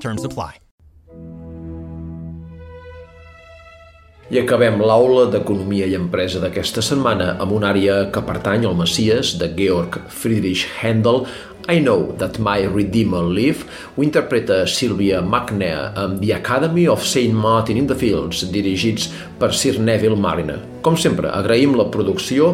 Terms apply. I acabem l'aula d'Economia i Empresa d'aquesta setmana amb una àrea que pertany al Messies de Georg Friedrich Händel, I Know That My Redeemer Live, ho interpreta Sylvia McNair amb The Academy of St. Martin in the Fields, dirigits per Sir Neville Mariner. Com sempre, agraïm la producció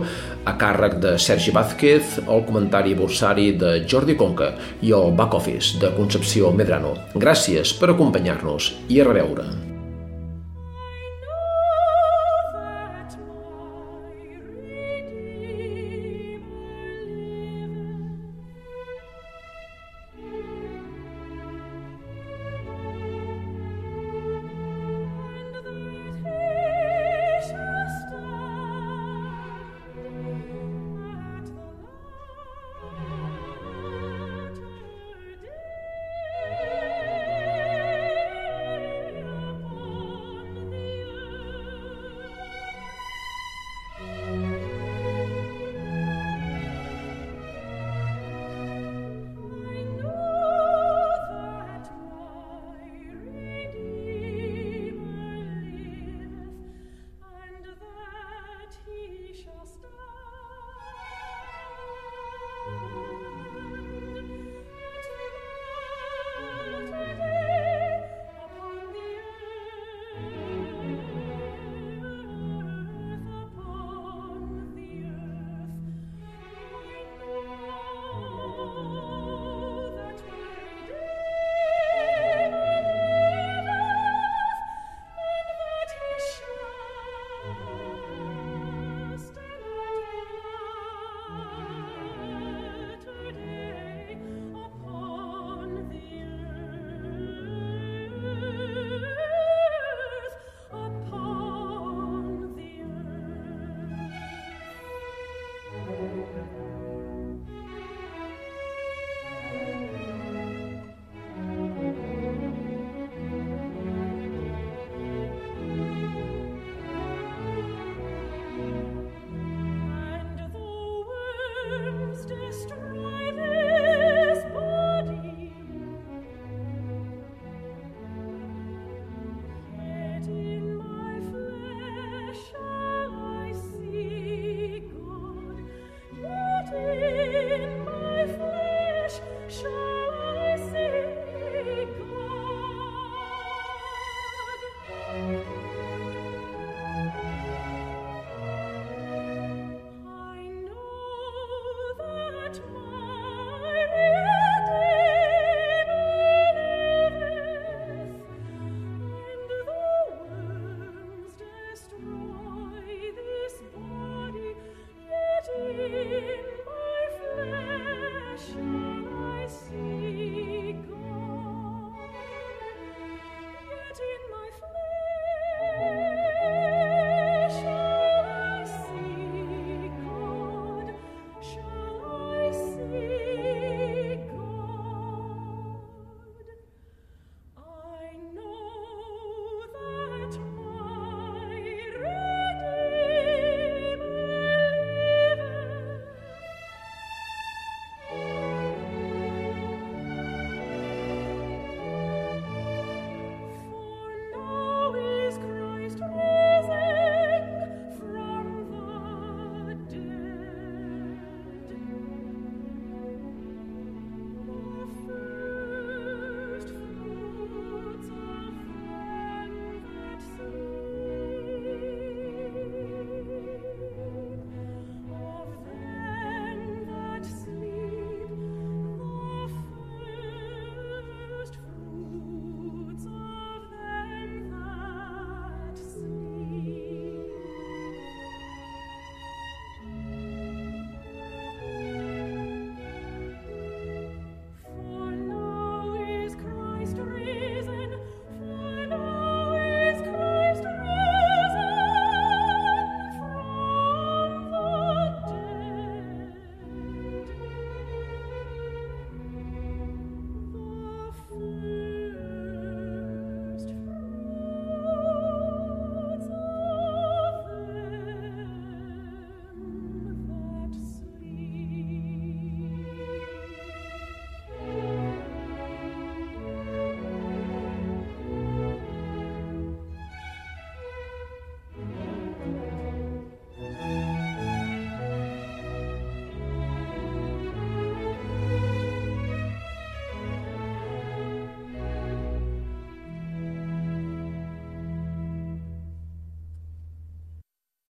a càrrec de Sergi Vázquez, el comentari bursari de Jordi Conca i el back office de Concepció Medrano. Gràcies per acompanyar-nos i a reveure.